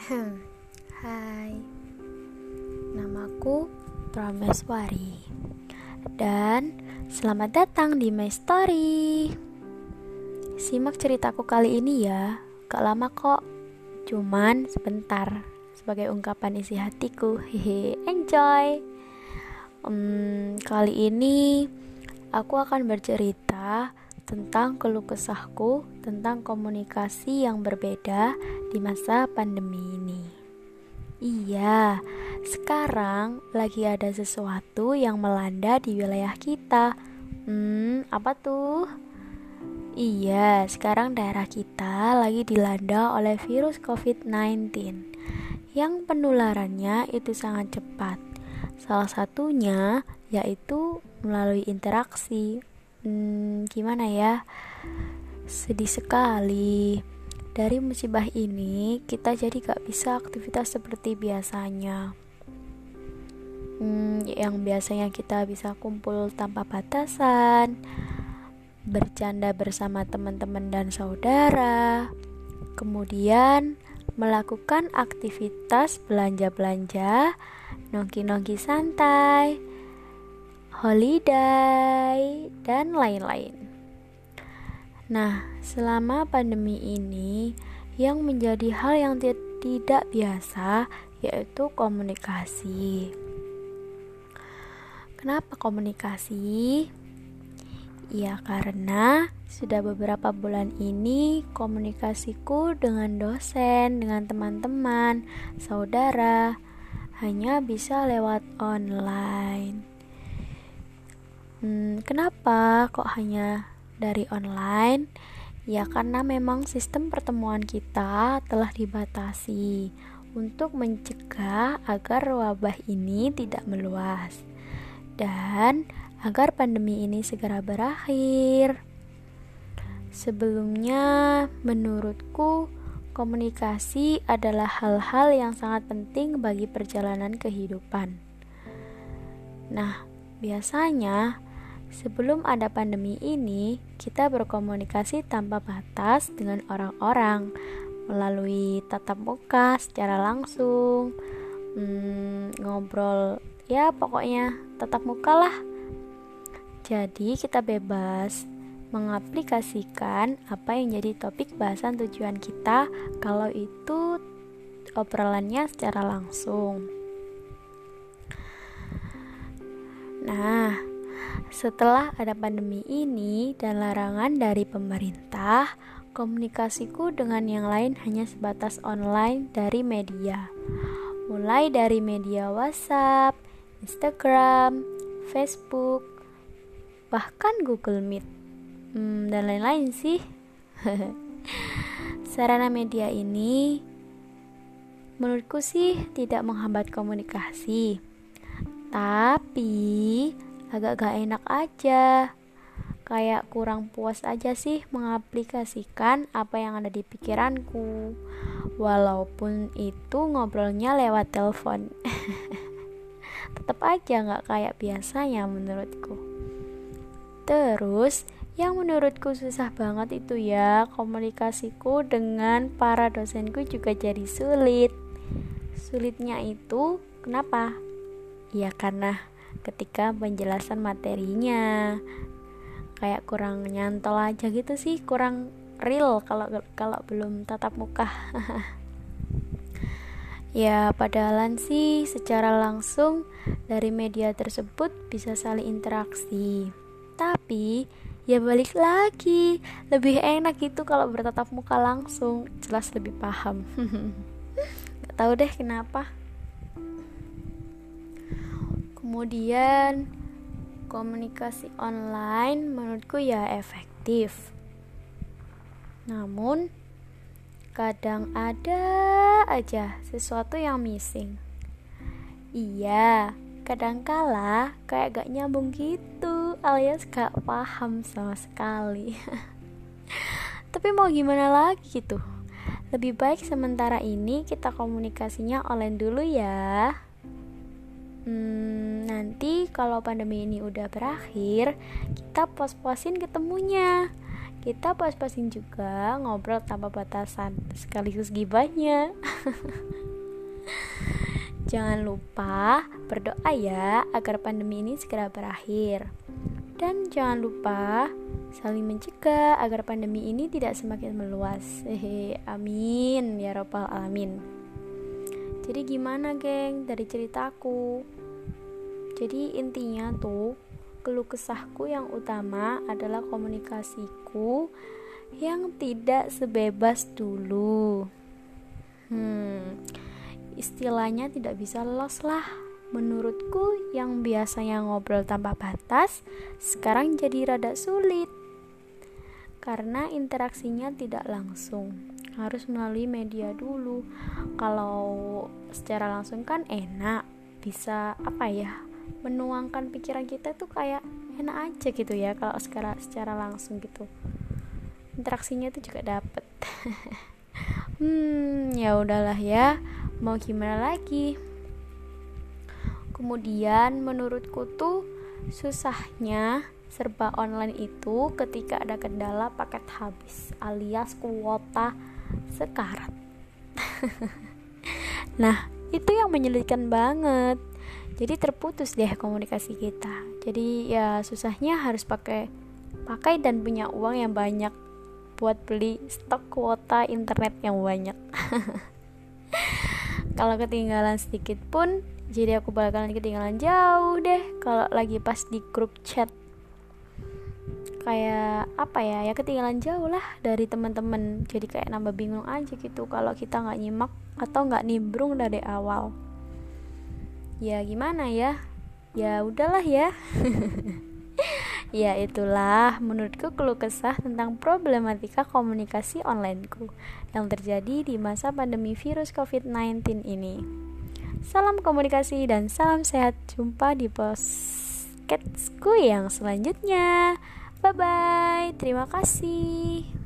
Hai. Namaku Prameswari. Dan selamat datang di My Story. Simak ceritaku kali ini ya. Gak lama kok. Cuman sebentar Sebagai ungkapan isi hatiku. Hehe, enjoy. Um, Kali ini Aku akan bercerita tentang keluh kesahku tentang komunikasi yang berbeda di masa pandemi ini. Iya, sekarang lagi ada sesuatu yang melanda di wilayah kita. Hmm, apa tuh? Iya, sekarang daerah kita lagi dilanda oleh virus COVID-19 yang penularannya itu sangat cepat. Salah satunya yaitu melalui interaksi hmm, gimana ya? Sedih sekali. Dari musibah ini kita jadi gak bisa aktivitas seperti biasanya. Hmm, yang biasanya kita bisa kumpul tanpa batasan bercanda bersama teman-teman dan saudara kemudian melakukan aktivitas belanja-belanja nongki-nongki santai holiday, dan lain-lain. Nah, selama pandemi ini, yang menjadi hal yang tidak biasa yaitu komunikasi. Kenapa komunikasi? Ya, karena sudah beberapa bulan ini komunikasiku dengan dosen, dengan teman-teman, saudara hanya bisa lewat online. Hmm, kenapa kok hanya dari online? Ya karena memang sistem pertemuan kita telah dibatasi untuk mencegah agar wabah ini tidak meluas dan agar pandemi ini segera berakhir. Sebelumnya, menurutku komunikasi adalah hal-hal yang sangat penting bagi perjalanan kehidupan. Nah, biasanya Sebelum ada pandemi ini, kita berkomunikasi tanpa batas dengan orang-orang melalui tatap muka secara langsung, hmm, ngobrol, ya pokoknya tatap muka lah. Jadi kita bebas mengaplikasikan apa yang jadi topik bahasan tujuan kita kalau itu obrolannya secara langsung. Nah, setelah ada pandemi ini dan larangan dari pemerintah, komunikasiku dengan yang lain hanya sebatas online dari media. Mulai dari media WhatsApp, Instagram, Facebook, bahkan Google Meet, hmm, dan lain-lain sih. Sarana media ini menurutku sih tidak menghambat komunikasi. Tapi agak gak enak aja. Kayak kurang puas aja sih mengaplikasikan apa yang ada di pikiranku. Walaupun itu ngobrolnya lewat telepon. Tetap aja nggak kayak biasanya menurutku. Terus yang menurutku susah banget itu ya komunikasiku dengan para dosenku juga jadi sulit. Sulitnya itu kenapa? Ya karena ketika penjelasan materinya. Kayak kurang nyantol aja gitu sih kurang real kalau kalau belum tatap muka. Ya padahalan sih secara langsung dari media tersebut bisa saling interaksi. Tapi ya balik lagi lebih enak gitu kalau bertatap muka langsung jelas lebih paham. Gak tahu deh kenapa Kemudian komunikasi online menurutku ya efektif. Namun kadang ada aja sesuatu yang missing. Iya, kadang kala kayak gak nyambung gitu alias gak paham sama sekali. Tapi mau gimana lagi gitu? Lebih baik sementara ini kita komunikasinya online dulu ya hmm, nanti kalau pandemi ini udah berakhir kita pos-posin ketemunya. Kita pas-pasin juga ngobrol tanpa batasan sekaligus gibahnya. Jangan lupa berdoa ya agar pandemi ini segera berakhir. Dan jangan lupa saling mencegah agar pandemi ini tidak semakin meluas. Hehe amin ya robbal alamin. Jadi gimana geng? Dari ceritaku jadi intinya tuh keluh kesahku yang utama adalah komunikasiku yang tidak sebebas dulu. Hmm, istilahnya tidak bisa los lah. Menurutku yang biasanya ngobrol tanpa batas, sekarang jadi rada sulit. Karena interaksinya tidak langsung, harus melalui media dulu. Kalau secara langsung kan enak, bisa apa ya? Menuangkan pikiran kita tuh kayak enak aja gitu ya kalau secara secara langsung gitu. Interaksinya tuh juga dapet. Hmm ya udahlah ya. Mau gimana lagi? Kemudian menurutku tuh susahnya serba online itu ketika ada kendala paket habis alias kuota sekarat. Nah itu yang menyulitkan banget jadi terputus deh komunikasi kita. Jadi ya susahnya harus pakai pakai dan punya uang yang banyak buat beli stok kuota internet yang banyak. Kalau ketinggalan sedikit pun jadi aku bakalan ketinggalan jauh deh kalau lagi pas di grup chat. Kayak apa ya? Ya ketinggalan jauh lah dari teman-teman. Jadi kayak nambah bingung aja gitu kalau kita nggak nyimak atau nggak nimbrung dari awal ya gimana ya ya udahlah ya ya itulah menurutku keluh kesah tentang problematika komunikasi onlineku yang terjadi di masa pandemi virus COVID-19 ini. Salam komunikasi dan salam sehat. Jumpa di podcastku yang selanjutnya. Bye bye. Terima kasih.